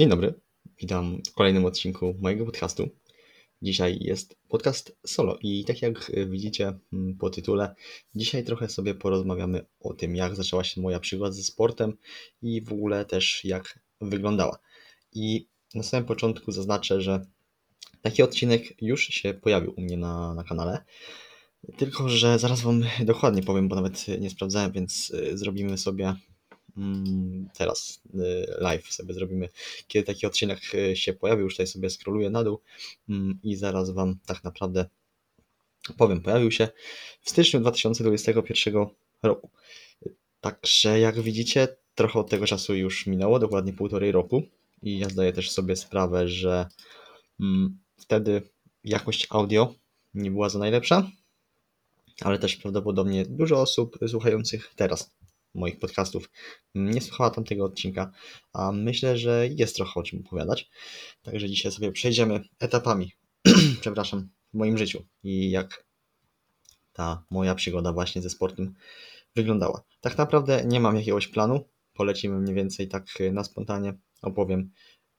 Dzień dobry, witam w kolejnym odcinku mojego podcastu. Dzisiaj jest podcast solo i tak jak widzicie mm, po tytule, dzisiaj trochę sobie porozmawiamy o tym, jak zaczęła się moja przygoda ze sportem i w ogóle też jak wyglądała. I na samym początku zaznaczę, że taki odcinek już się pojawił u mnie na, na kanale. Tylko, że zaraz Wam dokładnie powiem, bo nawet nie sprawdzałem, więc y, zrobimy sobie teraz y, live sobie zrobimy, kiedy taki odcinek y, się pojawił. Już tutaj sobie scrolluję na dół mm, i zaraz Wam tak naprawdę powiem. Pojawił się w styczniu 2021 roku. Także jak widzicie, trochę od tego czasu już minęło, dokładnie półtorej roku. I ja zdaję też sobie sprawę, że mm, wtedy jakość audio nie była za najlepsza, ale też prawdopodobnie dużo osób słuchających teraz moich podcastów nie słuchała tamtego odcinka, a myślę, że jest trochę o czym opowiadać. Także dzisiaj sobie przejdziemy etapami, przepraszam, w moim życiu i jak ta moja przygoda właśnie ze sportem wyglądała. Tak naprawdę nie mam jakiegoś planu, polecimy mniej więcej tak na spontanie, opowiem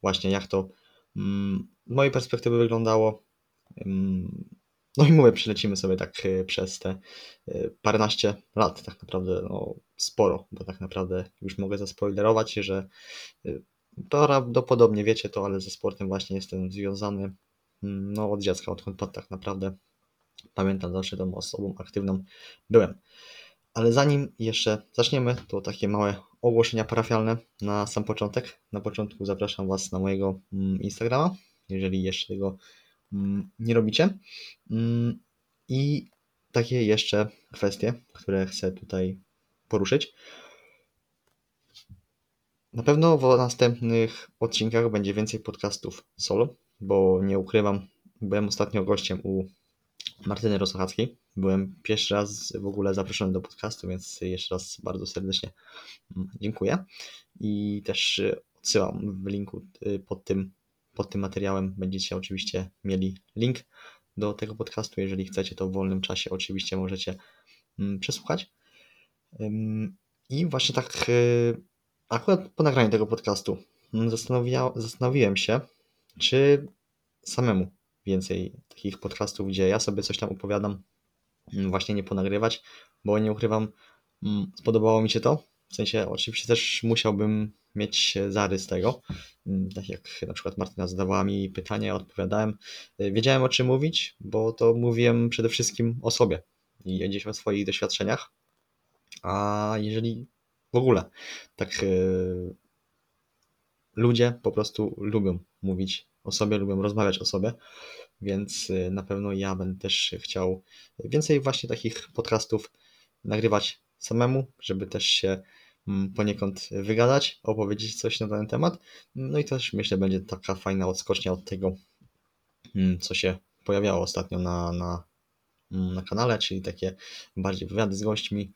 właśnie jak to mm, z mojej perspektywy wyglądało. Mm, no i mówię, przelecimy sobie tak e, przez te e, paręnaście lat, tak naprawdę no, sporo, bo tak naprawdę już mogę zaspoilerować, że e, prawdopodobnie wiecie to, ale ze sportem właśnie jestem związany mm, no, od dziecka, odkąd tak naprawdę pamiętam zawsze tą osobą aktywną byłem. Ale zanim jeszcze zaczniemy, to takie małe ogłoszenia parafialne na sam początek. Na początku zapraszam Was na mojego mm, Instagrama, jeżeli jeszcze tego mm, nie robicie. I takie jeszcze kwestie, które chcę tutaj poruszyć. Na pewno w następnych odcinkach będzie więcej podcastów solo, bo nie ukrywam, byłem ostatnio gościem u Martyny Rosochackiej. Byłem pierwszy raz w ogóle zaproszony do podcastu, więc jeszcze raz bardzo serdecznie mm, dziękuję. I też odsyłam w linku y, pod tym, pod tym materiałem. Będziecie oczywiście mieli link do tego podcastu. Jeżeli chcecie, to w wolnym czasie oczywiście możecie mm, przesłuchać. I właśnie tak, y, akurat po nagraniu tego podcastu mm, zastanowiłem się, czy samemu więcej takich podcastów, gdzie ja sobie coś tam opowiadam, mm, właśnie nie ponagrywać, bo nie ukrywam, mm, spodobało mi się to. W sensie, oczywiście też musiałbym mieć zarys tego. Tak jak na przykład Martyna zadawała mi pytania, odpowiadałem. Y, wiedziałem o czym mówić, bo to mówiłem przede wszystkim o sobie i gdzieś o swoich doświadczeniach. A jeżeli w ogóle tak yy, ludzie po prostu lubią mówić o sobie, lubią rozmawiać o sobie, więc yy, na pewno ja będę też chciał więcej właśnie takich podcastów nagrywać samemu, żeby też się mm, poniekąd wygadać, opowiedzieć coś na ten temat. No i też myślę, będzie taka fajna odskocznia od tego, mm, co się pojawiało ostatnio na, na, mm, na kanale, czyli takie bardziej wywiady z gośćmi,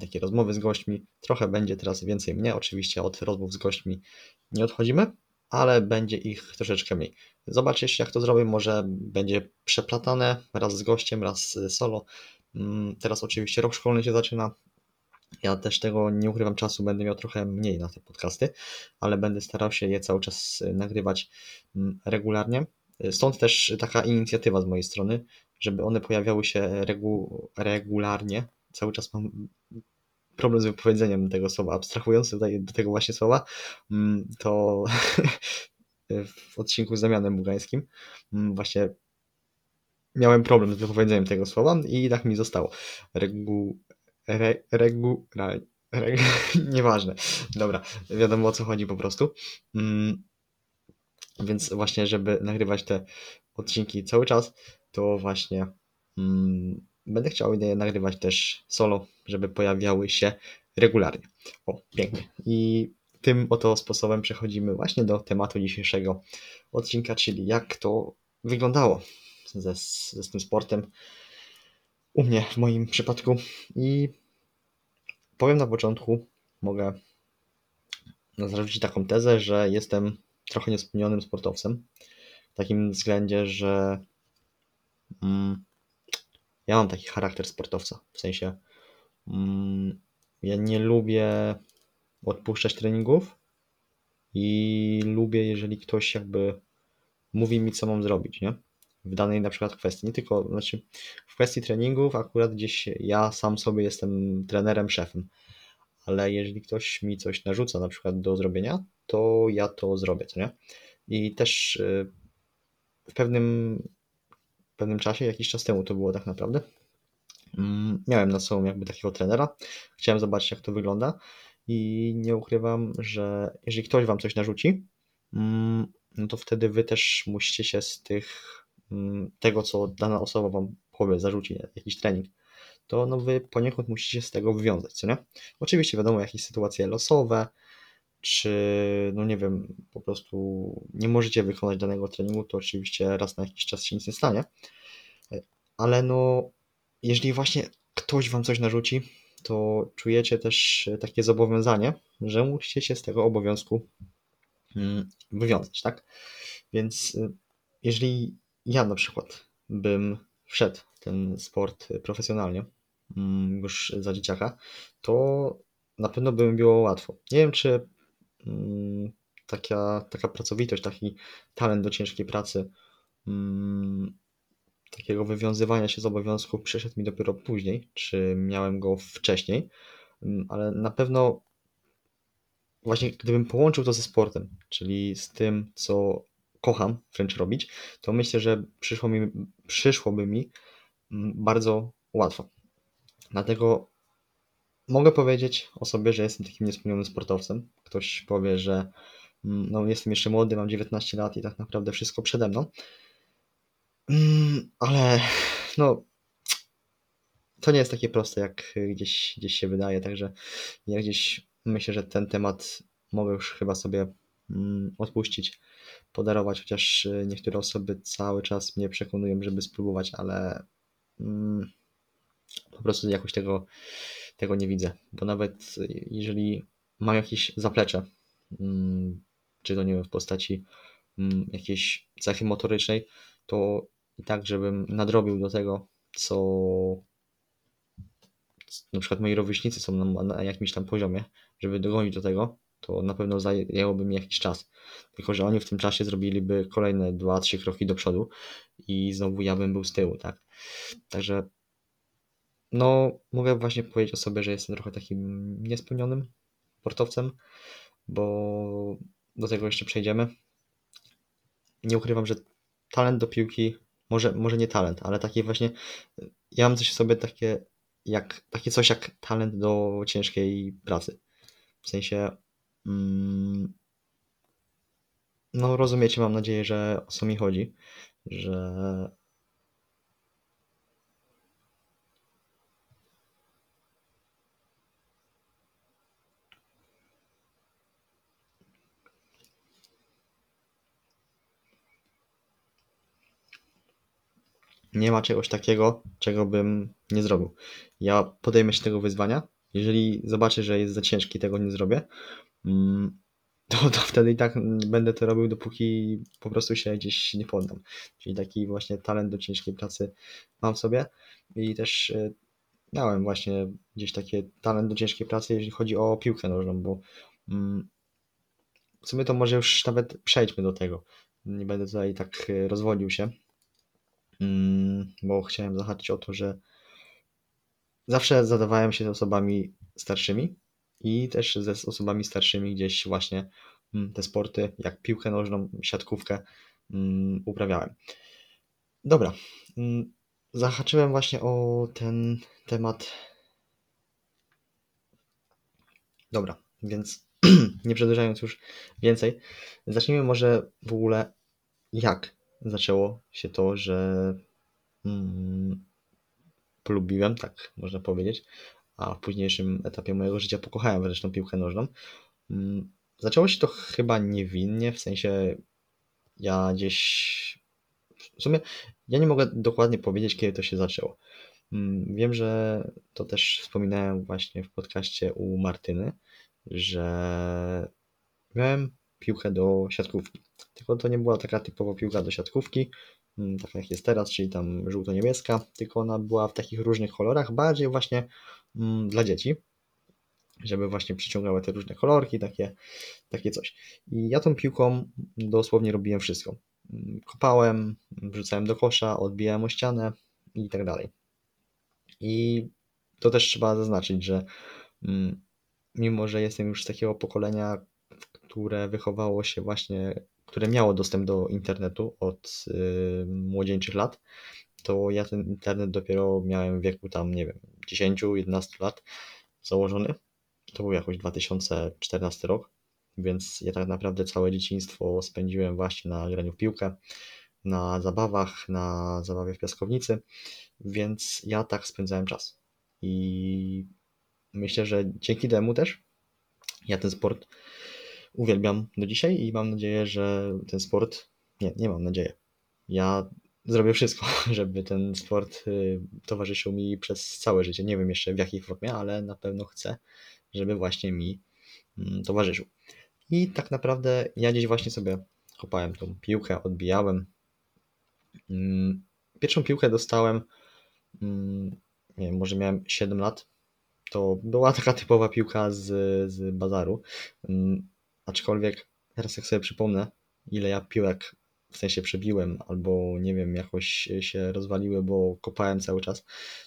takie rozmowy z gośćmi. Trochę będzie teraz więcej mnie, oczywiście od rozmów z gośćmi nie odchodzimy, ale będzie ich troszeczkę mniej. Zobaczycie, jak to zrobię. Może będzie przeplatane raz z gościem, raz solo. Mm, teraz oczywiście rok szkolny się zaczyna. Ja też tego nie ukrywam czasu, będę miał trochę mniej na te podcasty, ale będę starał się je cały czas nagrywać mm, regularnie. Stąd też taka inicjatywa z mojej strony, żeby one pojawiały się regu regularnie, cały czas mam problem z wypowiedzeniem tego słowa, abstrahując tutaj do tego właśnie słowa, mm, to w odcinku z Damianem Bugańskim mm, właśnie miałem problem z wypowiedzeniem tego słowa i tak mi zostało. Regu... Re, regu... Re, nieważne. Dobra, wiadomo o co chodzi po prostu. Mm, więc właśnie, żeby nagrywać te odcinki cały czas, to właśnie Będę chciał je nagrywać też solo, żeby pojawiały się regularnie. O, pięknie. I tym oto sposobem przechodzimy właśnie do tematu dzisiejszego odcinka, czyli jak to wyglądało ze, ze tym sportem u mnie, w moim przypadku. I powiem na początku, mogę zarzucić taką tezę, że jestem trochę niespełnionym sportowcem. W takim względzie, że mm, ja mam taki charakter sportowca, w sensie mm, ja nie lubię odpuszczać treningów, i lubię, jeżeli ktoś jakby mówi mi, co mam zrobić, nie? W danej na przykład kwestii. Nie tylko, znaczy w kwestii treningów akurat gdzieś ja sam sobie jestem trenerem, szefem. Ale jeżeli ktoś mi coś narzuca na przykład do zrobienia, to ja to zrobię, co nie? I też y, w pewnym, pewnym czasie, jakiś czas temu to było tak naprawdę, mm, miałem na sobą jakby takiego trenera. Chciałem zobaczyć, jak to wygląda i nie ukrywam, że jeżeli ktoś wam coś narzuci, mm, no to wtedy wy też musicie się z tych, mm, tego, co dana osoba wam powie, zarzuci jakiś trening, to no wy poniekąd musicie z tego wywiązać, co nie? Oczywiście wiadomo, jakieś sytuacje losowe, czy no nie wiem, po prostu nie możecie wykonać danego treningu, to oczywiście raz na jakiś czas się nic nie stanie. Ale no, jeżeli właśnie ktoś wam coś narzuci, to czujecie też takie zobowiązanie, że musicie się z tego obowiązku mm, wywiązać, tak? Więc y, jeżeli ja na przykład bym wszedł w ten sport profesjonalnie, mm, już za dzieciaka, to na pewno by mi było łatwo. Nie wiem, czy taka, taka pracowitość, taki talent do ciężkiej pracy, takiego wywiązywania się z obowiązków przyszedł mi dopiero później, czy miałem go wcześniej, ale na pewno właśnie gdybym połączył to ze sportem, czyli z tym, co kocham wręcz robić, to myślę, że przyszło mi, przyszłoby mi mm, bardzo łatwo. Dlatego mogę powiedzieć o sobie, że jestem takim niespełnionym sportowcem. Ktoś powie, że mm, no, jestem jeszcze młody, mam 19 lat i tak naprawdę wszystko przede mną. Mm, ale no, to nie jest takie proste, jak gdzieś, gdzieś się wydaje, także ja gdzieś myślę, że ten temat mogę już chyba sobie mm, odpuścić, podarować, chociaż y, niektóre osoby cały czas mnie przekonują, żeby spróbować, ale po prostu jakoś tego, tego nie widzę, bo nawet jeżeli mam jakieś zaplecze, mm, czy to nie wiem, w postaci mm, jakiejś cechy motorycznej, to i tak, żebym nadrobił do tego, co na przykład moi rówieśnicy są na, na jakimś tam poziomie, żeby dogonić do tego, to na pewno zajęłoby mi jakiś czas. Tylko, że oni w tym czasie zrobiliby kolejne 2-3 kroki do przodu i znowu ja bym był z tyłu, tak? Także no, mogę właśnie powiedzieć o sobie, że jestem trochę takim niespełnionym sportowcem, bo do tego jeszcze przejdziemy. Nie ukrywam, że talent do piłki, może, może nie talent, ale taki właśnie, ja mam coś w sobie takie, jak, takie coś jak talent do ciężkiej pracy. W sensie, mm, no rozumiecie, mam nadzieję, że o co mi chodzi, że nie ma czegoś takiego, czego bym nie zrobił. Ja podejmę się tego wyzwania. Jeżeli zobaczę, że jest za ciężki, tego nie zrobię, mm, to, to wtedy i tak będę to robił, dopóki po prostu się gdzieś nie poddam. Czyli taki właśnie talent do ciężkiej pracy mam w sobie i też e, miałem właśnie gdzieś taki talent do ciężkiej pracy, jeżeli chodzi o piłkę nożną, bo mm, w sumie to może już nawet przejdźmy do tego. Nie będę tutaj tak e, rozwodził się, bo chciałem zahaczyć o to, że zawsze zadawałem się z osobami starszymi i też ze osobami starszymi gdzieś właśnie mm, te sporty, jak piłkę nożną, siatkówkę mm, uprawiałem. Dobra, zahaczyłem właśnie o ten temat. Dobra, więc nie przedłużając już więcej, zacznijmy może w ogóle jak zaczęło się to, że mm, polubiłem, tak można powiedzieć, a w późniejszym etapie mojego życia pokochałem wreszcie piłkę nożną. Mm, zaczęło się to chyba niewinnie, w sensie ja gdzieś w sumie ja nie mogę dokładnie powiedzieć, kiedy to się zaczęło. Mm, wiem, że to też wspominałem właśnie w podcaście u Martyny, że miałem piłkę do siatkówki. Tylko to nie była taka typowa piłka do siatkówki, mm, taka jak jest teraz, czyli tam żółto-niebieska, tylko ona była w takich różnych kolorach, bardziej właśnie mm, dla dzieci. żeby właśnie przyciągały te różne kolorki, takie, takie coś. I ja tą piłką dosłownie robiłem wszystko. Kopałem, wrzucałem do kosza, odbijałem o ścianę i tak dalej. I to też trzeba zaznaczyć, że mm, mimo, że jestem już z takiego pokolenia, które wychowało się właśnie, które miało dostęp do internetu od y, młodzieńczych lat, to ja ten internet dopiero miałem w wieku tam, nie wiem, 10-11 lat założony. To był jakoś 2014 rok, więc ja tak naprawdę całe dzieciństwo spędziłem właśnie na graniu w piłkę, na zabawach, na zabawie w piaskownicy, więc ja tak spędzałem czas. I myślę, że dzięki temu też ja ten sport uwielbiam do dzisiaj i mam nadzieję, że ten sport, nie, nie mam nadzieję. Ja zrobię wszystko, żeby ten sport y, towarzyszył mi przez całe życie. Nie wiem jeszcze w jakiej formie, ale na pewno chcę, żeby właśnie mi mm, towarzyszył. I tak naprawdę ja gdzieś właśnie sobie kopałem tą piłkę, odbijałem. Mm, pierwszą piłkę dostałem, mm, nie wiem, może miałem 7 lat. To była taka typowa piłka z, z bazaru. Aczkolwiek teraz jak sobie przypomnę, ile ja piłek w sensie przebiłem, albo nie wiem, jakoś się rozwaliły, bo kopałem cały czas,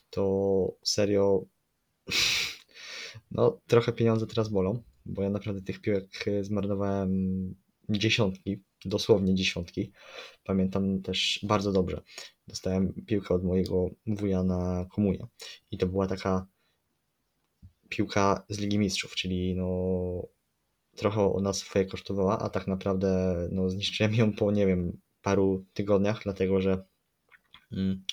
to serio no trochę pieniądze teraz bolą, bo ja naprawdę tych piłek zmarnowałem dziesiątki, dosłownie dziesiątki. Pamiętam też bardzo dobrze. Dostałem piłkę od mojego wuja na komunię i to była taka piłka z Ligi Mistrzów, czyli no trochę ona swoje kosztowała, a tak naprawdę no, zniszczyłem ją po, nie wiem, paru tygodniach, dlatego że mm,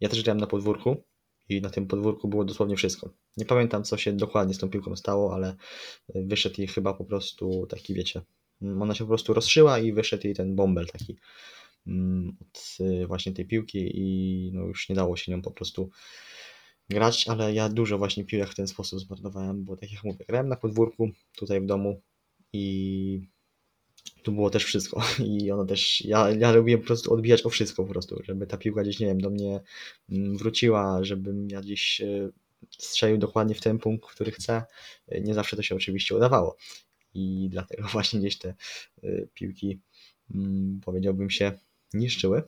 ja też grałem na podwórku i na tym podwórku było dosłownie wszystko. Nie pamiętam, co się dokładnie z tą piłką stało, ale wyszedł jej chyba po prostu taki, wiecie, mm, ona się po prostu rozszyła i wyszedł jej ten bąbel taki mm, od y, właśnie tej piłki i no już nie dało się nią po prostu grać, ale ja dużo właśnie piłek w ten sposób zmarnowałem, bo tak jak mówię, grałem na podwórku tutaj w domu i tu było też wszystko. I ono też, ja, ja lubiłem po prostu odbijać o wszystko po prostu, żeby ta piłka gdzieś, nie wiem, do mnie mm, wróciła, żebym ja gdzieś e, strzelił dokładnie w ten punkt, który chcę. E, nie zawsze to się oczywiście udawało. I dlatego właśnie gdzieś te e, piłki, mm, powiedziałbym się, niszczyły.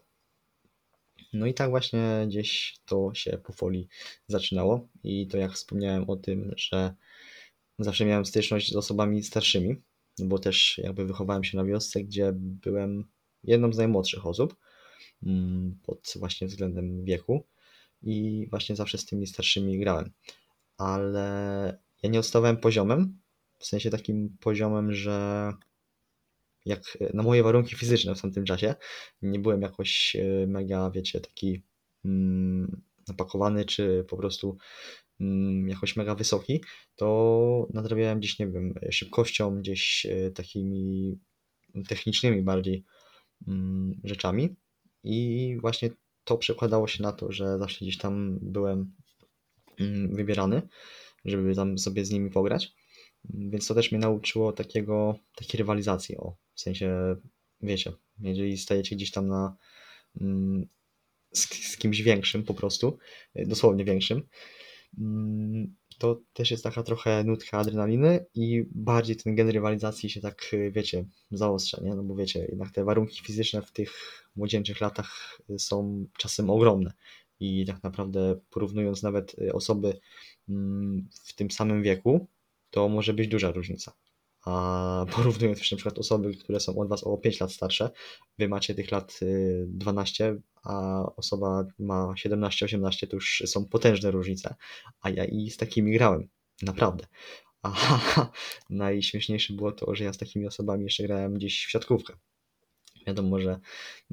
No i tak właśnie gdzieś to się powoli zaczynało. I to jak wspomniałem o tym, że zawsze miałem styczność z osobami starszymi, bo też jakby wychowałem się na wiosce, gdzie byłem jedną z najmłodszych osób mm, pod właśnie względem wieku i właśnie zawsze z tymi starszymi grałem. Ale ja nie odstawałem poziomem, w sensie takim poziomem, że jak na moje warunki fizyczne w tamtym czasie, nie byłem jakoś e, mega, wiecie, taki mm, napakowany, czy po prostu jakoś mega wysoki, to nadrabiałem gdzieś, nie wiem, szybkością, gdzieś e, takimi technicznymi bardziej mm, rzeczami. I właśnie to przekładało się na to, że zawsze gdzieś tam byłem mm, wybierany, żeby tam sobie z nimi pograć, więc to też mnie nauczyło takiego, takiej rywalizacji, o, w sensie, wiecie, jeżeli stajecie gdzieś tam na z, z kimś większym po prostu, e, dosłownie większym, Mm, to też jest taka trochę nutka adrenaliny i bardziej ten gen rywalizacji się tak, wiecie, zaostrza, nie? No bo wiecie, jednak te warunki fizyczne w tych młodzieńczych latach są czasem ogromne i tak naprawdę porównując nawet osoby mm, w tym samym wieku, to może być duża różnica. A porównując też na przykład osoby, które są od Was o 5 lat starsze, Wy macie tych lat 12, a osoba ma 17-18, to już są potężne różnice. A ja i z takimi grałem. Naprawdę. A najśmieszniejsze było to, że ja z takimi osobami jeszcze grałem gdzieś w siatkówkę. Wiadomo, że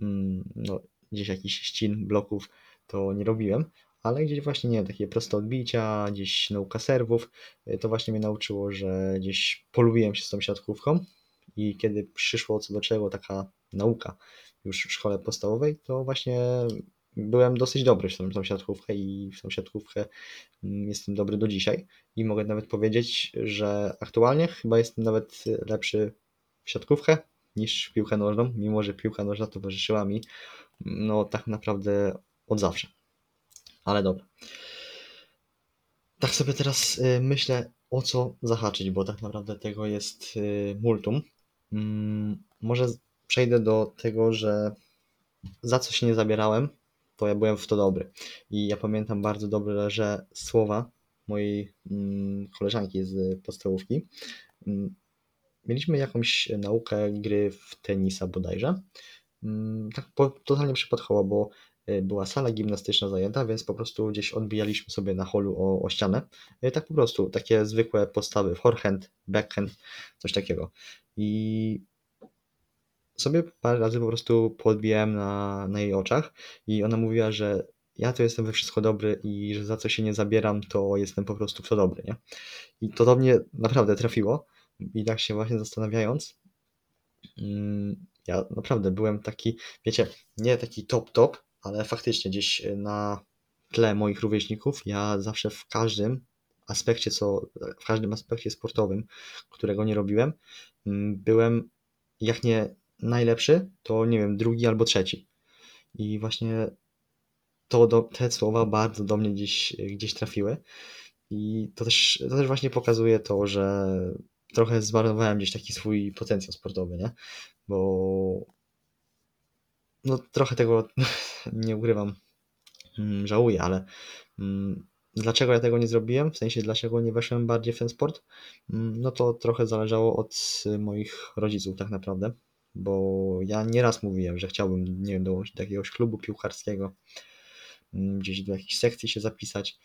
mm, no, gdzieś jakiś ścin bloków to nie robiłem, ale gdzieś właśnie, nie wiem, takie proste odbicia, gdzieś nauka serwów, to właśnie mnie nauczyło, że gdzieś polubiłem się z tą siatkówką i kiedy przyszło co do czego taka nauka już w szkole podstawowej, to właśnie byłem dosyć dobry w tą, tą siatkówkę i w tą siatkówkę mm, jestem dobry do dzisiaj i mogę nawet powiedzieć, że aktualnie chyba jestem nawet lepszy w siatkówkę niż w piłkę nożną, mimo że piłka nożna towarzyszyła mi no tak naprawdę od zawsze. Ale dobra. Tak sobie teraz y, myślę, o co zahaczyć, bo tak naprawdę tego jest y, multum. Mm, może przejdę do tego, że za co się nie zabierałem, to ja byłem w to dobry. I ja pamiętam bardzo dobrze, że słowa mojej mm, koleżanki z podstawówki. Mm, mieliśmy jakąś naukę gry w tenisa bodajże. Tak po, totalnie przypadkowo, bo była sala gimnastyczna zajęta, więc po prostu gdzieś odbijaliśmy sobie na holu o, o ścianę. Y, tak po prostu, takie zwykłe podstawy, forehand, backhand, coś takiego. I sobie parę razy po prostu podbijałem na, na jej oczach i ona mówiła, że ja to jestem we wszystko dobry i że za co się nie zabieram, to jestem po prostu w to dobry, nie? I to do mnie naprawdę trafiło i tak się właśnie zastanawiając, mm, ja naprawdę byłem taki, wiecie, nie taki top top, ale faktycznie gdzieś na tle moich rówieśników ja zawsze w każdym aspekcie, co, w każdym aspekcie sportowym, którego nie robiłem, mm, byłem jak nie najlepszy, to nie wiem, drugi albo trzeci. I właśnie to do, te słowa bardzo do mnie gdzieś, gdzieś trafiły. I to też, to też właśnie pokazuje to, że trochę zmarnowałem gdzieś taki swój potencjał sportowy, nie? Bo no trochę tego nie ukrywam, mm, żałuję, ale mm, dlaczego ja tego nie zrobiłem? W sensie, dlaczego nie weszłem bardziej w ten sport? Mm, no to trochę zależało od moich rodziców tak naprawdę bo ja nieraz mówiłem, że chciałbym, nie wiem, dołączyć do jakiegoś klubu piłkarskiego, gdzieś do jakiejś sekcji się zapisać,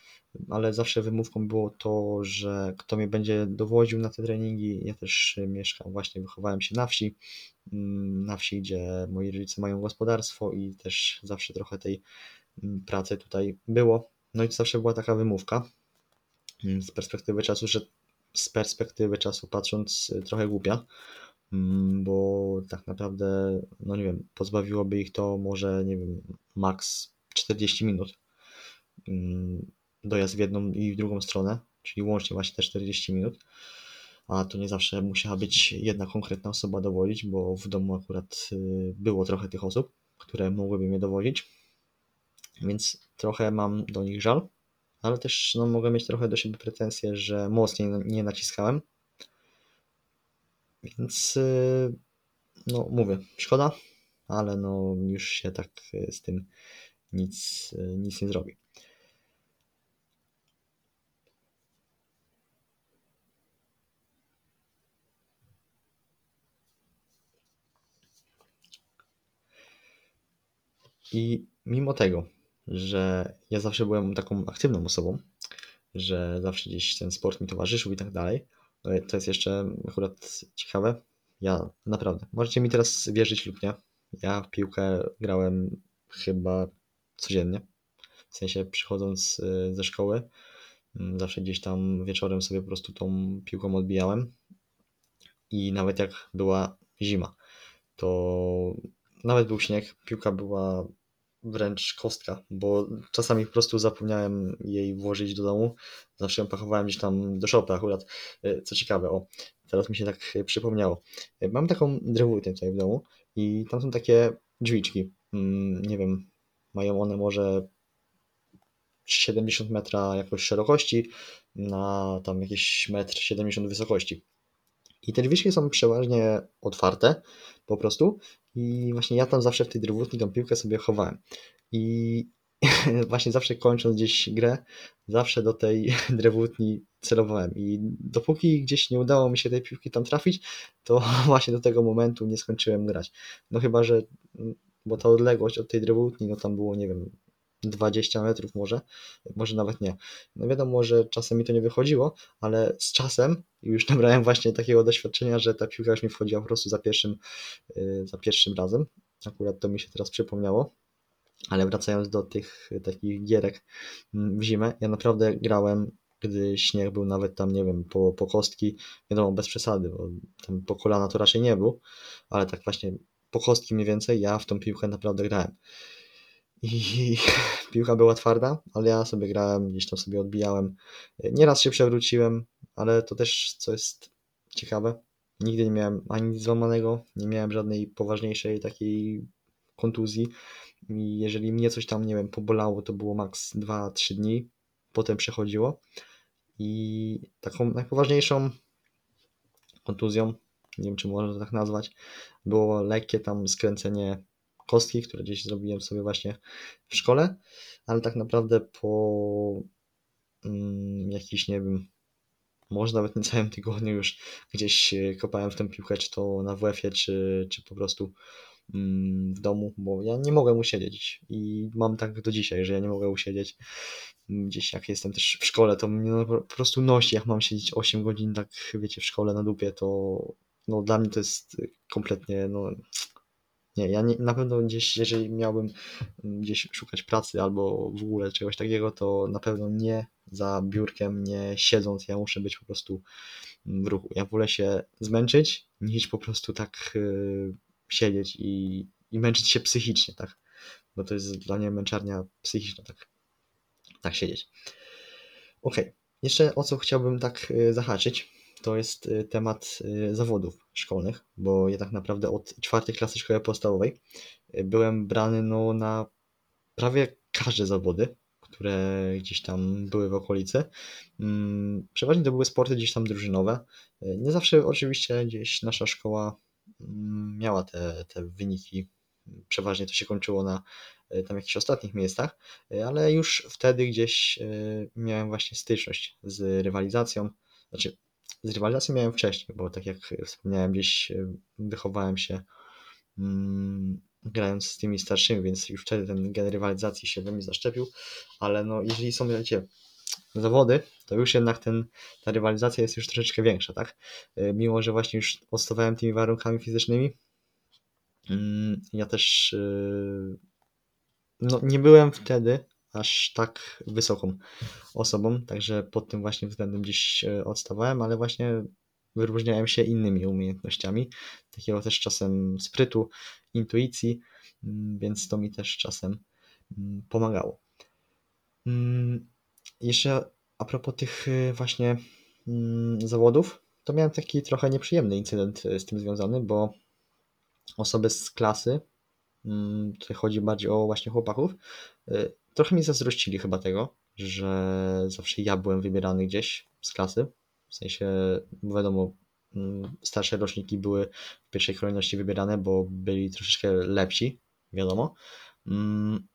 ale zawsze wymówką było to, że kto mnie będzie dowodził na te treningi. Ja też mieszkam, właśnie wychowałem się na wsi, mm, na wsi, gdzie moi rodzice mają gospodarstwo i też zawsze trochę tej mm, pracy tutaj było. No i zawsze była taka wymówka z perspektywy czasu, że z perspektywy czasu patrząc trochę głupia, Mm, bo tak naprawdę, no nie wiem, pozbawiłoby ich to może, nie wiem, maks 40 minut. Mm, dojazd w jedną i w drugą stronę, czyli łącznie właśnie te 40 minut. A to nie zawsze musiała być jedna konkretna osoba dowodzić, bo w domu akurat y, było trochę tych osób, które mogłyby mnie dowodzić. Więc trochę mam do nich żal, ale też no, mogę mieć trochę do siebie pretensje, że mocniej nie naciskałem więc y, no mówię, szkoda, ale no już się tak y, z tym nic, nic nie zrobi. I mimo tego, że ja zawsze byłem taką aktywną osobą, że zawsze gdzieś ten sport mi towarzyszył i tak dalej, no to jest jeszcze akurat ciekawe. Ja naprawdę, możecie mi teraz wierzyć lub nie. Ja w piłkę grałem chyba codziennie. W sensie przychodząc y, ze szkoły, mm, zawsze gdzieś tam wieczorem sobie po prostu tą piłką odbijałem. I nawet jak była zima, to nawet był śnieg, piłka była wręcz kostka, bo czasami po prostu zapomniałem jej włożyć do domu. Zawsze ją pachowałem gdzieś tam do szopy akurat. E, co ciekawe, o, teraz mi się tak przypomniało. E, mam taką drewutę tutaj w domu i tam są takie drzwiczki. Mm, nie wiem, mają one może 70 metra jakoś szerokości na tam jakieś metr 70 wysokości. I te drzwiczki są przeważnie otwarte po prostu i właśnie ja tam zawsze w tej drewutni tą piłkę sobie chowałem. I właśnie zawsze kończąc gdzieś grę, zawsze do tej drewutni celowałem. I dopóki gdzieś nie udało mi się tej piłki tam trafić, to właśnie do tego momentu nie skończyłem grać. No chyba, że bo ta odległość od tej drewutni, no tam było, nie wiem, 20 metrów może, może nawet nie. No wiadomo, że czasem mi to nie wychodziło, ale z czasem już nabrałem właśnie takiego doświadczenia, że ta piłka już mi wchodziła po prostu za pierwszym, y, za pierwszym razem. Akurat to mi się teraz przypomniało. Ale wracając do tych takich gierek mm, w zimę, ja naprawdę grałem, gdy śnieg był nawet tam, nie wiem, po, po kostki, wiadomo, bez przesady, bo tam po kolana to raczej nie był, ale tak właśnie po kostki mniej więcej ja w tą piłkę naprawdę grałem. I piłka była twarda, ale ja sobie grałem, gdzieś tam sobie odbijałem. Nieraz się przewróciłem, ale to też, co jest ciekawe, nigdy nie miałem ani nic złamanego, nie miałem żadnej poważniejszej takiej kontuzji. I jeżeli mnie coś tam, nie wiem, pobolało, to było maks 2-3 dni, potem przechodziło. I taką najpoważniejszą kontuzją, nie wiem czy można to tak nazwać, było lekkie tam skręcenie kostki, które gdzieś zrobiłem sobie właśnie w szkole, ale tak naprawdę po mm, jakiś, nie wiem, może nawet niecałym tygodniu już gdzieś kopałem w tę piłkę, czy to na WF-ie, czy, czy po prostu mm, w domu, bo ja nie mogę usiedzieć i mam tak do dzisiaj, że ja nie mogę usiedzieć. Gdzieś jak jestem też w szkole, to mnie no, po prostu nosi, jak mam siedzieć 8 godzin, tak wiecie, w szkole na dupie, to no dla mnie to jest kompletnie, no nie, ja nie, na pewno gdzieś, jeżeli miałbym gdzieś szukać pracy albo w ogóle czegoś takiego, to na pewno nie za biurkiem, nie siedząc, ja muszę być po prostu w ruchu. Ja wolę się zmęczyć, niż po prostu tak yy, siedzieć i, i męczyć się psychicznie, tak? Bo to jest dla mnie męczarnia psychiczna, tak, tak siedzieć. Ok, jeszcze o co chciałbym tak yy, zahaczyć, to jest y, temat y, zawodów szkolnych, bo ja tak naprawdę od czwartej klasy szkoły podstawowej y, byłem brany no, na prawie każde zawody, które gdzieś tam były w okolicy. Mm, przeważnie to były sporty gdzieś tam drużynowe. Nie zawsze oczywiście gdzieś nasza szkoła mm, miała te, te wyniki. Przeważnie to się kończyło na tam jakichś ostatnich miejscach, ale już wtedy gdzieś miałem właśnie styczność z rywalizacją. Znaczy, z rywalizacją miałem wcześniej, bo tak jak wspomniałem, gdzieś e, wychowałem się mm, grając z tymi starszymi, więc już wtedy ten gen rywalizacji się we mnie zaszczepił, ale no jeżeli są, wiecie, zawody, to już jednak ten, ta rywalizacja jest już troszeczkę większa, tak? E, mimo, że właśnie już odstawałem tymi warunkami fizycznymi, mm, ja też e, no, nie byłem wtedy aż tak wysoką osobą, także pod tym właśnie względem gdzieś e, odstawałem, ale właśnie wyróżniałem się innymi umiejętnościami, takiego też czasem sprytu, intuicji, mm, więc to mi też czasem mm, pomagało. Mm, jeszcze a propos tych e, właśnie zawodów, to miałem taki trochę nieprzyjemny incydent e, z tym związany, bo osoby z klasy, tutaj chodzi bardziej o właśnie chłopaków, trochę mi zazdrościli chyba tego, że zawsze ja byłem wybierany gdzieś z klasy. W sensie, wiadomo, mm, starsze roczniki były w pierwszej kolejności wybierane, bo byli troszeczkę lepsi, wiadomo. Mm,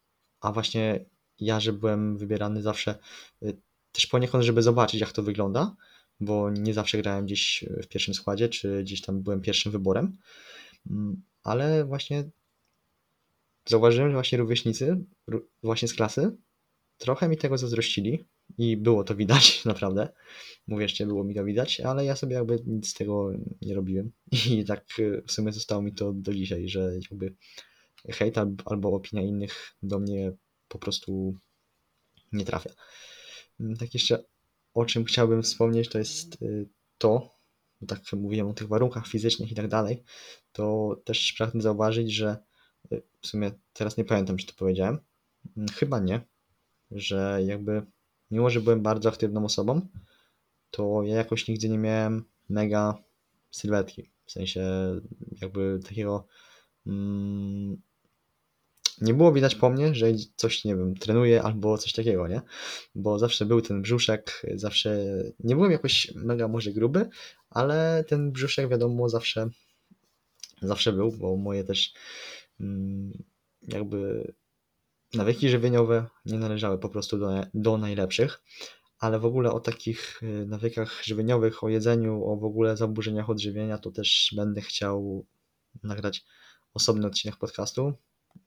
a właśnie ja, że byłem wybierany zawsze y, też poniekąd, żeby zobaczyć, jak to wygląda, bo nie zawsze grałem gdzieś w pierwszym składzie, czy gdzieś tam byłem pierwszym wyborem, mm, ale właśnie zauważyłem, że właśnie rówieśnicy, właśnie z klasy, trochę mi tego zazdrościli i było to widać, naprawdę. Mówię, było mi to widać, ale ja sobie jakby nic z tego nie robiłem i tak w sumie zostało mi to do dzisiaj, że jakby hejt albo opinia innych do mnie po prostu nie trafia. Mm, tak jeszcze o czym chciałbym wspomnieć, to jest y, to, tak mówiłem o tych warunkach fizycznych i tak dalej, to też pragnę zauważyć, że w sumie teraz nie pamiętam, czy to powiedziałem. Mm, chyba nie, że jakby mimo, że byłem bardzo aktywną osobą, to ja jakoś nigdy nie miałem mega sylwetki. W sensie jakby takiego mm, nie było widać po mnie, że coś, nie wiem, trenuję albo coś takiego, nie? Bo zawsze był ten brzuszek, zawsze nie byłem jakoś mega może gruby, ale ten brzuszek wiadomo zawsze zawsze był, bo moje też jakby nawyki żywieniowe nie należały po prostu do, do najlepszych, ale w ogóle o takich y, nawykach żywieniowych, o jedzeniu, o w ogóle zaburzeniach odżywienia, to też będę chciał nagrać osobny odcinek podcastu,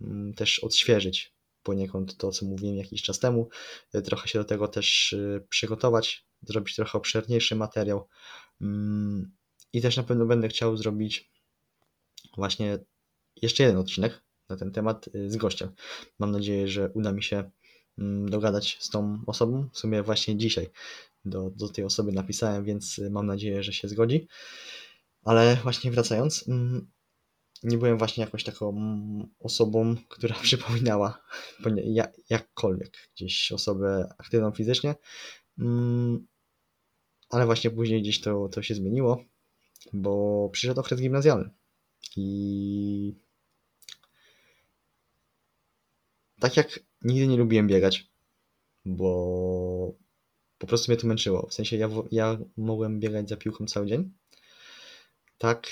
mm, też odświeżyć poniekąd to, co mówiłem jakiś czas temu, y, trochę się do tego też y, przygotować, zrobić trochę obszerniejszy materiał. Mm, i też na pewno będę chciał zrobić właśnie jeszcze jeden odcinek na ten temat y, z gościem. Mam nadzieję, że uda mi się mm, dogadać z tą osobą. W sumie właśnie dzisiaj do, do tej osoby napisałem, więc y, mam nadzieję, że się zgodzi. Ale właśnie wracając, mm, nie byłem właśnie jakąś taką mm, osobą, która przypominała jakkolwiek gdzieś osobę aktywną fizycznie, ale właśnie później gdzieś to, to się zmieniło, bo przyszedł okres gimnazjalny i tak jak nigdy nie lubiłem biegać, bo po prostu mnie to męczyło. W sensie ja, ja mogłem biegać za piłką cały dzień. Tak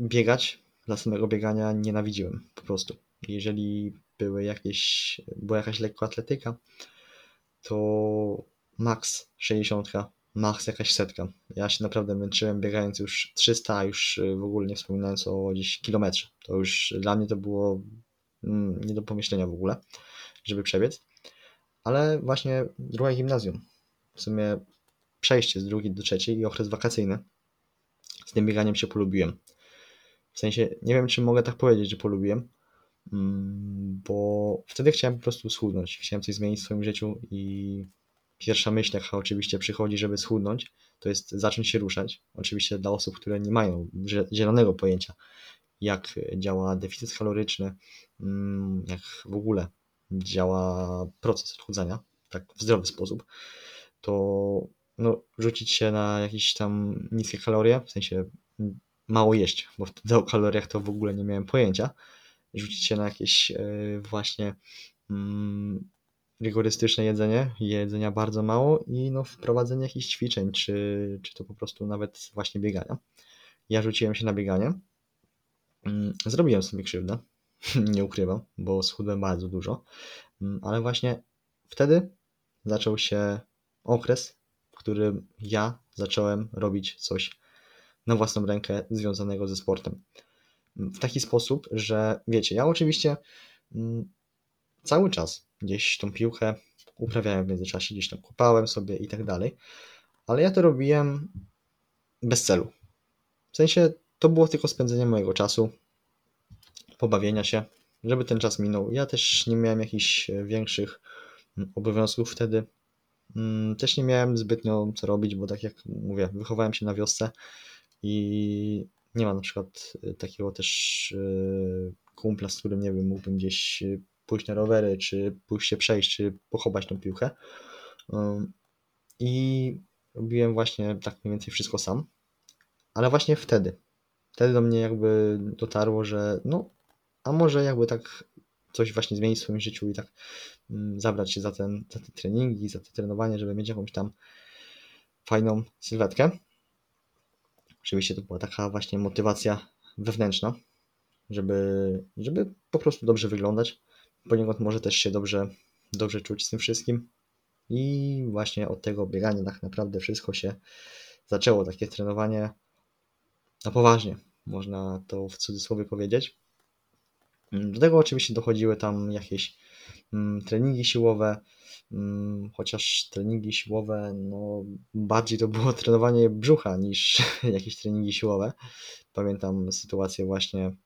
biegać dla samego biegania nienawidziłem po prostu. Jeżeli były jakieś, była jakaś lekkoatletyka, to max 60, max jakaś setka. Ja się naprawdę męczyłem biegając już 300, a już w ogóle nie wspominając o gdzieś kilometrze. To już dla mnie to było nie do pomyślenia w ogóle, żeby przebiec. Ale właśnie druga gimnazjum, w sumie przejście z drugiej do trzeciej i okres wakacyjny, z tym bieganiem się polubiłem. W sensie, nie wiem, czy mogę tak powiedzieć, że polubiłem, mm, bo wtedy chciałem po prostu schudnąć. Chciałem coś zmienić w swoim życiu i pierwsza myśl, jaka oczywiście przychodzi, żeby schudnąć, to jest zacząć się ruszać. Oczywiście dla osób, które nie mają zielonego pojęcia, jak działa deficyt kaloryczny, mm, jak w ogóle działa proces odchudzania, tak w zdrowy sposób, to no, rzucić się na jakieś tam niskie kalorie, w sensie mało jeść, bo wtedy o kaloriach to w ogóle nie miałem pojęcia. Rzucić się na jakieś e, właśnie mm, rygorystyczne jedzenie, jedzenia bardzo mało i no, wprowadzenie jakichś ćwiczeń, czy, czy to po prostu nawet właśnie biegania. Ja rzuciłem się na bieganie. Mm, zrobiłem sobie krzywdę, nie ukrywam, bo schudłem bardzo dużo, mm, ale właśnie wtedy zaczął się okres, w którym ja zacząłem robić coś na własną rękę związanego ze sportem. W taki sposób, że wiecie, ja oczywiście mm, cały czas gdzieś tą piłkę uprawiałem w międzyczasie, gdzieś tam kupałem sobie i tak dalej, ale ja to robiłem bez celu. W sensie to było tylko spędzenie mojego czasu, pobawienia się, żeby ten czas minął. Ja też nie miałem jakichś większych obowiązków wtedy. Mm, też nie miałem zbytnio co robić, bo tak jak mówię, wychowałem się na wiosce i nie ma na przykład takiego też e, kumpla, z którym nie wiem, mógłbym gdzieś pójść na rowery, czy pójść się przejść, czy pochować tą piłkę. I robiłem właśnie tak mniej więcej wszystko sam. Ale właśnie wtedy, wtedy do mnie jakby dotarło, że no, a może jakby tak coś właśnie zmienić w swoim życiu i tak mm, zabrać się za, ten, za te treningi, za te trenowanie, żeby mieć jakąś tam fajną sylwetkę. Oczywiście to była taka właśnie motywacja wewnętrzna, żeby, żeby po prostu dobrze wyglądać poniekąd może też się dobrze, dobrze czuć z tym wszystkim. I właśnie od tego biegania tak naprawdę wszystko się zaczęło, takie trenowanie na poważnie, można to w cudzysłowie powiedzieć. Do tego oczywiście dochodziły tam jakieś mm, treningi siłowe, mm, chociaż treningi siłowe, no bardziej to było trenowanie brzucha niż jakieś treningi siłowe. Pamiętam sytuację właśnie,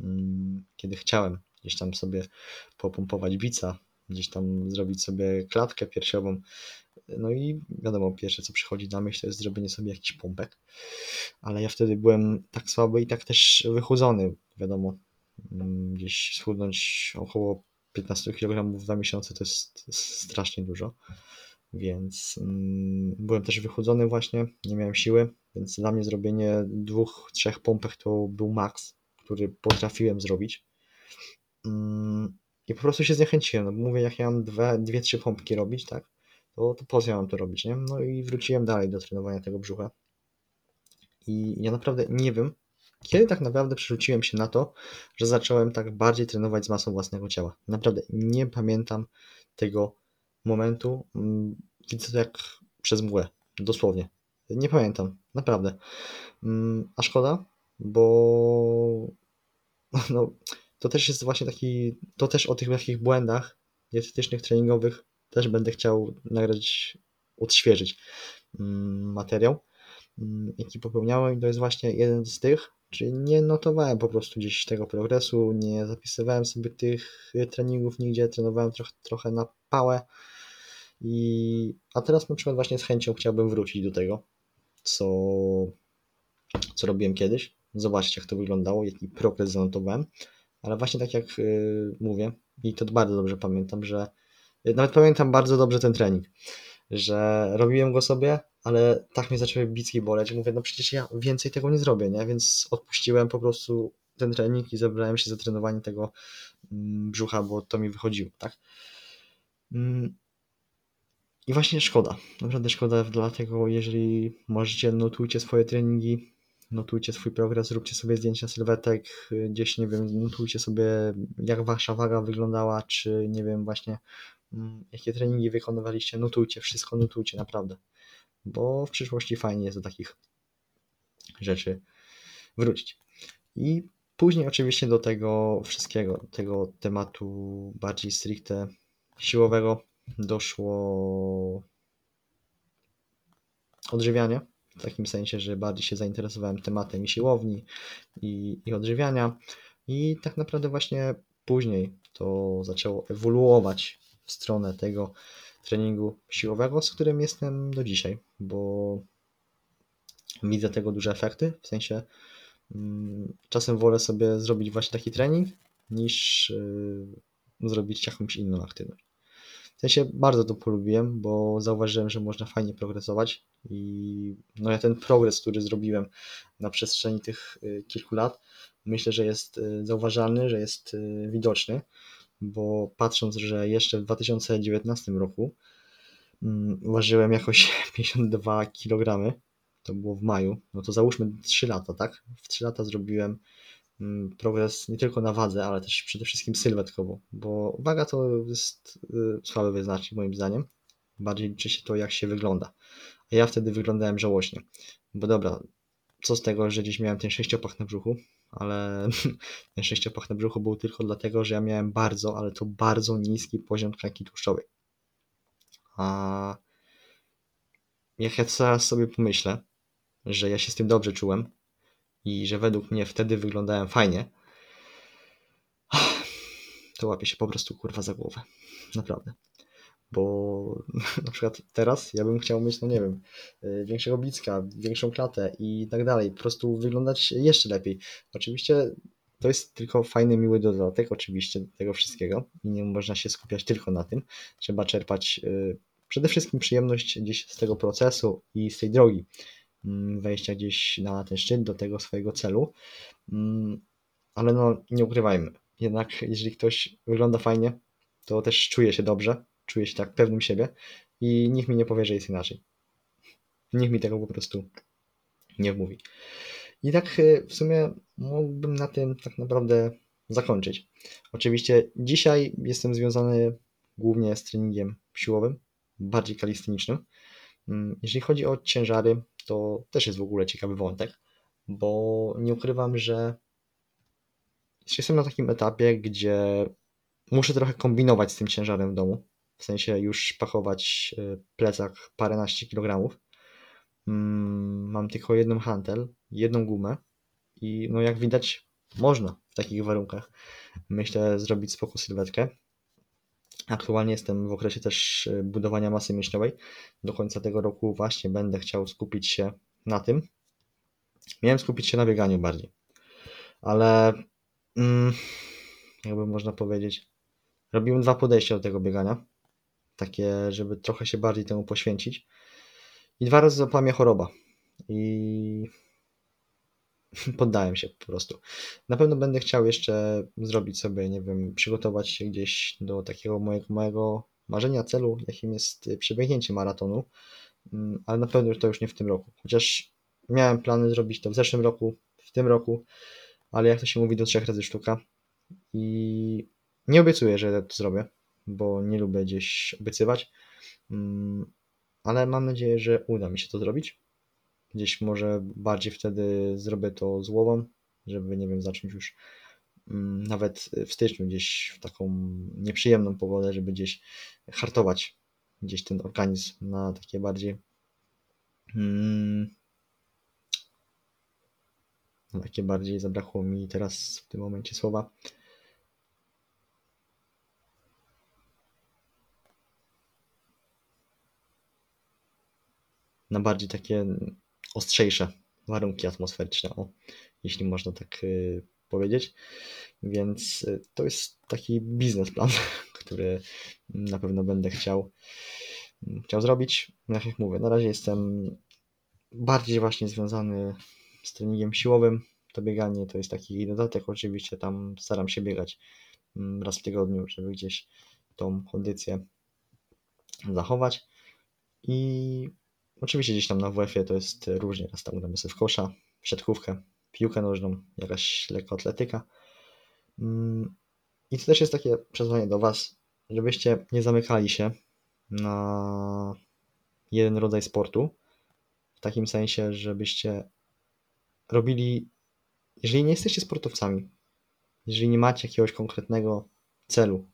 mm, kiedy chciałem gdzieś tam sobie popompować bica, gdzieś tam zrobić sobie klatkę piersiową. No i wiadomo, pierwsze co przychodzi na myśl to jest zrobienie sobie jakiś pompek. Ale ja wtedy byłem tak słaby i tak też wychudzony, wiadomo. Mm, gdzieś schudnąć około 15 kg na miesiące to jest strasznie dużo. Więc mm, byłem też wychudzony właśnie, nie miałem siły, więc dla mnie zrobienie dwóch, trzech pompek to był maks, który potrafiłem zrobić. I po prostu się zniechęciłem, no bo mówię, jak ja mam dwie, dwie trzy pompki robić, tak, to, to po co ja mam to robić, nie? No i wróciłem dalej do trenowania tego brzucha. I ja naprawdę nie wiem, kiedy tak naprawdę przerzuciłem się na to, że zacząłem tak bardziej trenować z masą własnego ciała. Naprawdę nie pamiętam tego momentu. Mm, widzę to jak przez mgłę, dosłownie. Nie pamiętam, naprawdę. Mm, a szkoda, bo no, to też jest właśnie taki, to też o tych takich błędach dietetycznych, treningowych też będę chciał nagrać, odświeżyć mm, materiał, mm, jaki popełniałem. I to jest właśnie jeden z tych, czyli nie notowałem po prostu gdzieś tego progresu, nie zapisywałem sobie tych treningów nigdzie, trenowałem trochę, trochę na pałę. I a teraz na przykład właśnie z chęcią chciałbym wrócić do tego, co, co robiłem kiedyś, zobaczyć jak to wyglądało, jaki progres zanotowałem, ale właśnie tak jak yy, mówię, i to bardzo dobrze pamiętam, że nawet pamiętam bardzo dobrze ten trening, że robiłem go sobie, ale tak mnie zaczęły bicki boleć. Mówię, no przecież ja więcej tego nie zrobię, nie? Więc odpuściłem po prostu ten trening i zabrałem się za trenowanie tego mm, brzucha, bo to mi wychodziło, tak? Mm. I właśnie szkoda, naprawdę szkoda, dlatego jeżeli możecie, notujcie swoje treningi, notujcie swój progres, róbcie sobie zdjęcia sylwetek, gdzieś, nie wiem, notujcie sobie, jak wasza waga wyglądała, czy nie wiem, właśnie mm, jakie treningi wykonywaliście, notujcie, wszystko notujcie, naprawdę, bo w przyszłości fajnie jest do takich rzeczy wrócić. I później oczywiście do tego wszystkiego, tego tematu bardziej stricte siłowego doszło odżywianie, w takim sensie, że bardziej się zainteresowałem tematem i siłowni, i, i odżywiania. I tak naprawdę właśnie później to zaczęło ewoluować w stronę tego treningu siłowego, z którym jestem do dzisiaj, bo widzę tego duże efekty, w sensie mm, czasem wolę sobie zrobić właśnie taki trening, niż yy, zrobić jakąś inną aktywność. W sensie bardzo to polubiłem, bo zauważyłem, że można fajnie progresować i no ja ten progres, który zrobiłem na przestrzeni tych y, kilku lat, myślę, że jest y, zauważalny, że jest y, widoczny, bo patrząc, że jeszcze w 2019 roku mm, ważyłem jakoś 52 kg, to było w maju, no to załóżmy 3 lata, tak? W 3 lata zrobiłem progres nie tylko na wadze, ale też przede wszystkim sylwetkowo, bo waga to jest słaby wyznacznik moim zdaniem. Bardziej liczy się to, jak się wygląda. A ja wtedy wyglądałem żałośnie. Bo dobra, co z tego, że gdzieś miałem ten sześciopak na brzuchu, ale ten sześciopak na brzuchu był tylko dlatego, że ja miałem bardzo, ale to bardzo niski poziom tkanki tłuszczowej. A jak ja teraz sobie pomyślę, że ja się z tym dobrze czułem i że według mnie wtedy wyglądałem fajnie, to łapię się po prostu kurwa za głowę. Naprawdę bo na przykład teraz ja bym chciał mieć, no nie wiem, y, większego blicka, większą klatę i tak dalej, po prostu wyglądać jeszcze lepiej. Oczywiście to jest tylko fajny, miły dodatek, oczywiście, tego wszystkiego i nie można się skupiać tylko na tym. Trzeba czerpać y, przede wszystkim przyjemność gdzieś z tego procesu i z tej drogi wejścia gdzieś na ten szczyt, do tego swojego celu. Mm, ale no, nie ukrywajmy, jednak jeżeli ktoś wygląda fajnie, to też czuje się dobrze, czuję się tak pewnym siebie i nikt mi nie powie, że jest inaczej. Nikt mi tego po prostu nie mówi. I tak e, w sumie mógłbym na tym tak naprawdę zakończyć. Oczywiście dzisiaj jestem związany głównie z treningiem siłowym, bardziej kalistycznym. Mm, jeżeli chodzi o ciężary, to też jest w ogóle ciekawy wątek, bo nie ukrywam, że jestem na takim etapie, gdzie muszę trochę kombinować z tym ciężarem w domu w sensie już pakować e, plecak paręnaście kilogramów. Mm, mam tylko jedną hantel, jedną gumę i no jak widać można w takich warunkach myślę zrobić spoko sylwetkę. Aktualnie jestem w okresie też e, budowania masy mięśniowej. Do końca tego roku właśnie będę chciał skupić się na tym. Miałem skupić się na bieganiu bardziej, ale mm, jakby można powiedzieć, robiłem dwa podejścia do tego biegania takie, żeby trochę się bardziej temu poświęcić. I dwa razy złapała mnie choroba. I poddałem się po prostu. Na pewno będę chciał jeszcze zrobić sobie, nie wiem, przygotować się gdzieś do takiego mojego marzenia, celu, jakim jest przebiegnięcie maratonu, mm, ale na pewno to już nie w tym roku. Chociaż miałem plany zrobić to w zeszłym roku, w tym roku, ale jak to się mówi, do trzech razy sztuka. I nie obiecuję, że to zrobię bo nie lubię gdzieś obiecywać, mm, ale mam nadzieję, że uda mi się to zrobić. Gdzieś może bardziej wtedy zrobię to z głową, żeby, nie wiem, zacząć już mm, nawet w styczniu gdzieś w taką nieprzyjemną pogodę, żeby gdzieś hartować gdzieś ten organizm na takie bardziej hmm, takie bardziej zabrakło mi teraz w tym momencie słowa. Na bardziej takie ostrzejsze warunki atmosferyczne, o, jeśli można tak y, powiedzieć. Więc y, to jest taki biznesplan, który na pewno będę chciał, mm, chciał zrobić. Jak, jak mówię, na razie jestem bardziej właśnie związany z treningiem siłowym. To bieganie to jest taki dodatek, oczywiście tam staram się biegać mm, raz w tygodniu, żeby gdzieś tą kondycję zachować. I oczywiście gdzieś tam na WF-ie to jest różnie, raz tam gramy sobie w kosza, w siatkówkę, piłkę nożną, jakaś lekkoatletyka. Mm, I to też jest takie przesłanie do Was, żebyście nie zamykali się na jeden rodzaj sportu, w takim sensie, żebyście robili, jeżeli nie jesteście sportowcami, jeżeli nie macie jakiegoś konkretnego celu,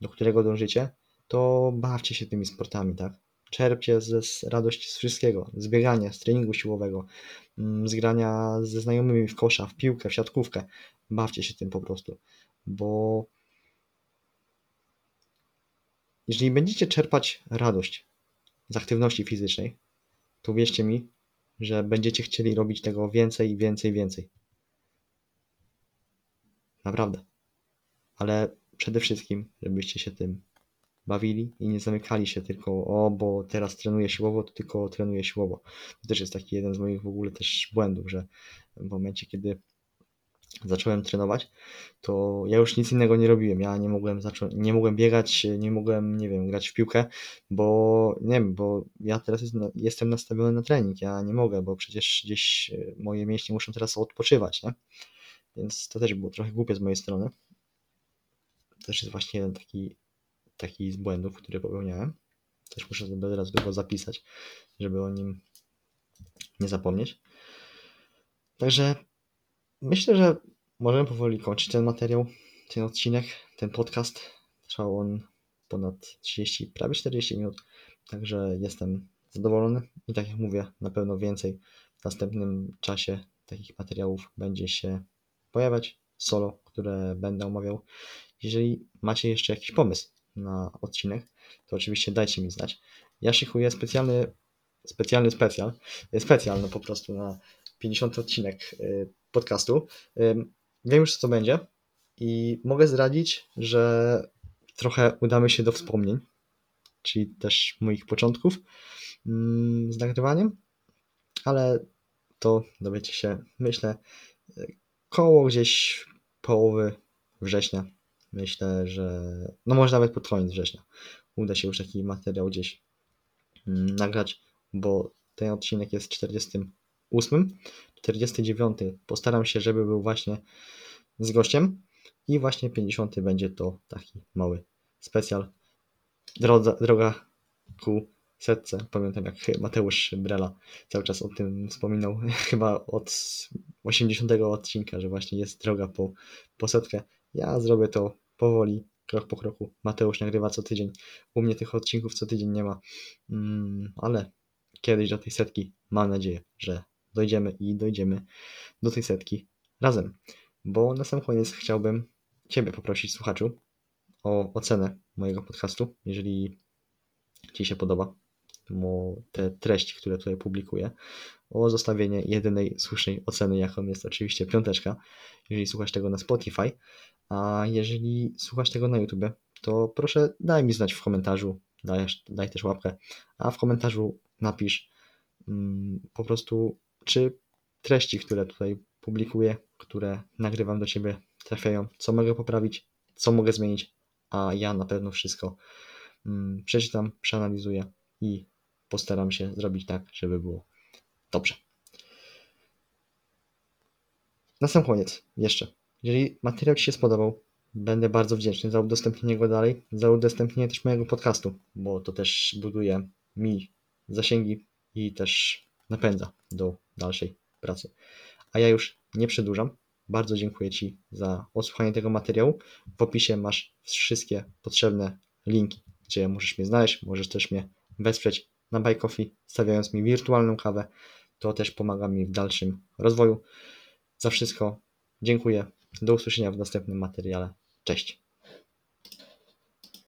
do którego dążycie, to bawcie się tymi sportami, tak? Czerpcie ze radość z wszystkiego, z biegania, z treningu siłowego, mm, z grania ze znajomymi w kosza, w piłkę, w siatkówkę. Bawcie się tym po prostu, bo jeżeli będziecie czerpać radość z aktywności fizycznej, to wierzcie mi, że będziecie chcieli robić tego więcej, więcej, więcej. Naprawdę. Ale przede wszystkim, żebyście się tym bawili i nie zamykali się tylko, o, bo teraz trenuję siłowo, to tylko trenuję siłowo. To też jest taki jeden z moich w ogóle też błędów, że w momencie, kiedy zacząłem trenować, to ja już nic innego nie robiłem. Ja nie mogłem zacząć, nie mogłem biegać, nie mogłem, nie wiem, grać w piłkę, bo nie wiem, bo ja teraz jest, jestem nastawiony na trening. Ja nie mogę, bo przecież gdzieś e, moje mięśnie muszą teraz odpoczywać, nie? Więc to też było trochę głupie z mojej strony. To też jest właśnie taki, taki z błędów, który popełniałem. Też muszę sobie teraz go zapisać, żeby o nim nie zapomnieć. Także myślę, że możemy powoli kończyć ten materiał, ten odcinek, ten podcast. Trwał on ponad 30, prawie 40 minut, także jestem zadowolony i tak jak mówię, na pewno więcej w następnym czasie takich materiałów będzie się pojawiać, solo, które będę omawiał. Jeżeli macie jeszcze jakiś pomysł na odcinek, to oczywiście dajcie mi znać. Ja szykuję specjalny, specjalny specjal, specjal no po prostu na 50 odcinek y, podcastu. Wiem już, co to będzie i mogę zdradzić, że trochę udamy się do wspomnień, czyli też moich początków mm, z nagrywaniem, ale to dowiecie się, myślę, koło gdzieś połowy września. Myślę, że no może nawet pod koniec września uda się już taki materiał gdzieś mm, nagrać, bo ten odcinek jest 48. 49 postaram się, żeby był właśnie z gościem i właśnie 50 będzie to taki mały specjal. Drodza, droga ku setce. Pamiętam jak Mateusz Brela cały czas o tym wspominał, chyba od 80 odcinka, że właśnie jest droga po, po setkę. Ja zrobię to powoli, krok po kroku. Mateusz nagrywa co tydzień. U mnie tych odcinków co tydzień nie ma, mm, ale kiedyś do tej setki mam nadzieję, że dojdziemy i dojdziemy do tej setki razem. Bo na sam koniec chciałbym Ciebie poprosić, słuchaczu, o ocenę mojego podcastu, jeżeli Ci się podoba te treści, które tutaj publikuję, o zostawienie jedynej słusznej oceny, jaką jest oczywiście piąteczka, jeżeli słuchasz tego na Spotify, a jeżeli słuchasz tego na YouTube, to proszę daj mi znać w komentarzu, daj, daj też łapkę, a w komentarzu napisz mm, po prostu czy treści, które tutaj publikuję, które nagrywam do Ciebie trafiają, co mogę poprawić, co mogę zmienić, a ja na pewno wszystko mm, przeczytam, przeanalizuję i postaram się zrobić tak, żeby było dobrze. Na sam koniec jeszcze, jeżeli materiał Ci się spodobał, będę bardzo wdzięczny za udostępnienie go dalej, za udostępnienie też mojego podcastu, bo to też buduje mi zasięgi i też napędza do dalszej pracy. A ja już nie przedłużam. Bardzo dziękuję Ci za odsłuchanie tego materiału. W opisie masz wszystkie potrzebne linki, gdzie możesz mnie znaleźć, możesz też mnie wesprzeć na Buy Coffee, stawiając mi wirtualną kawę. To też pomaga mi w dalszym rozwoju. Za wszystko dziękuję. Do usłyszenia w następnym materiale. Cześć.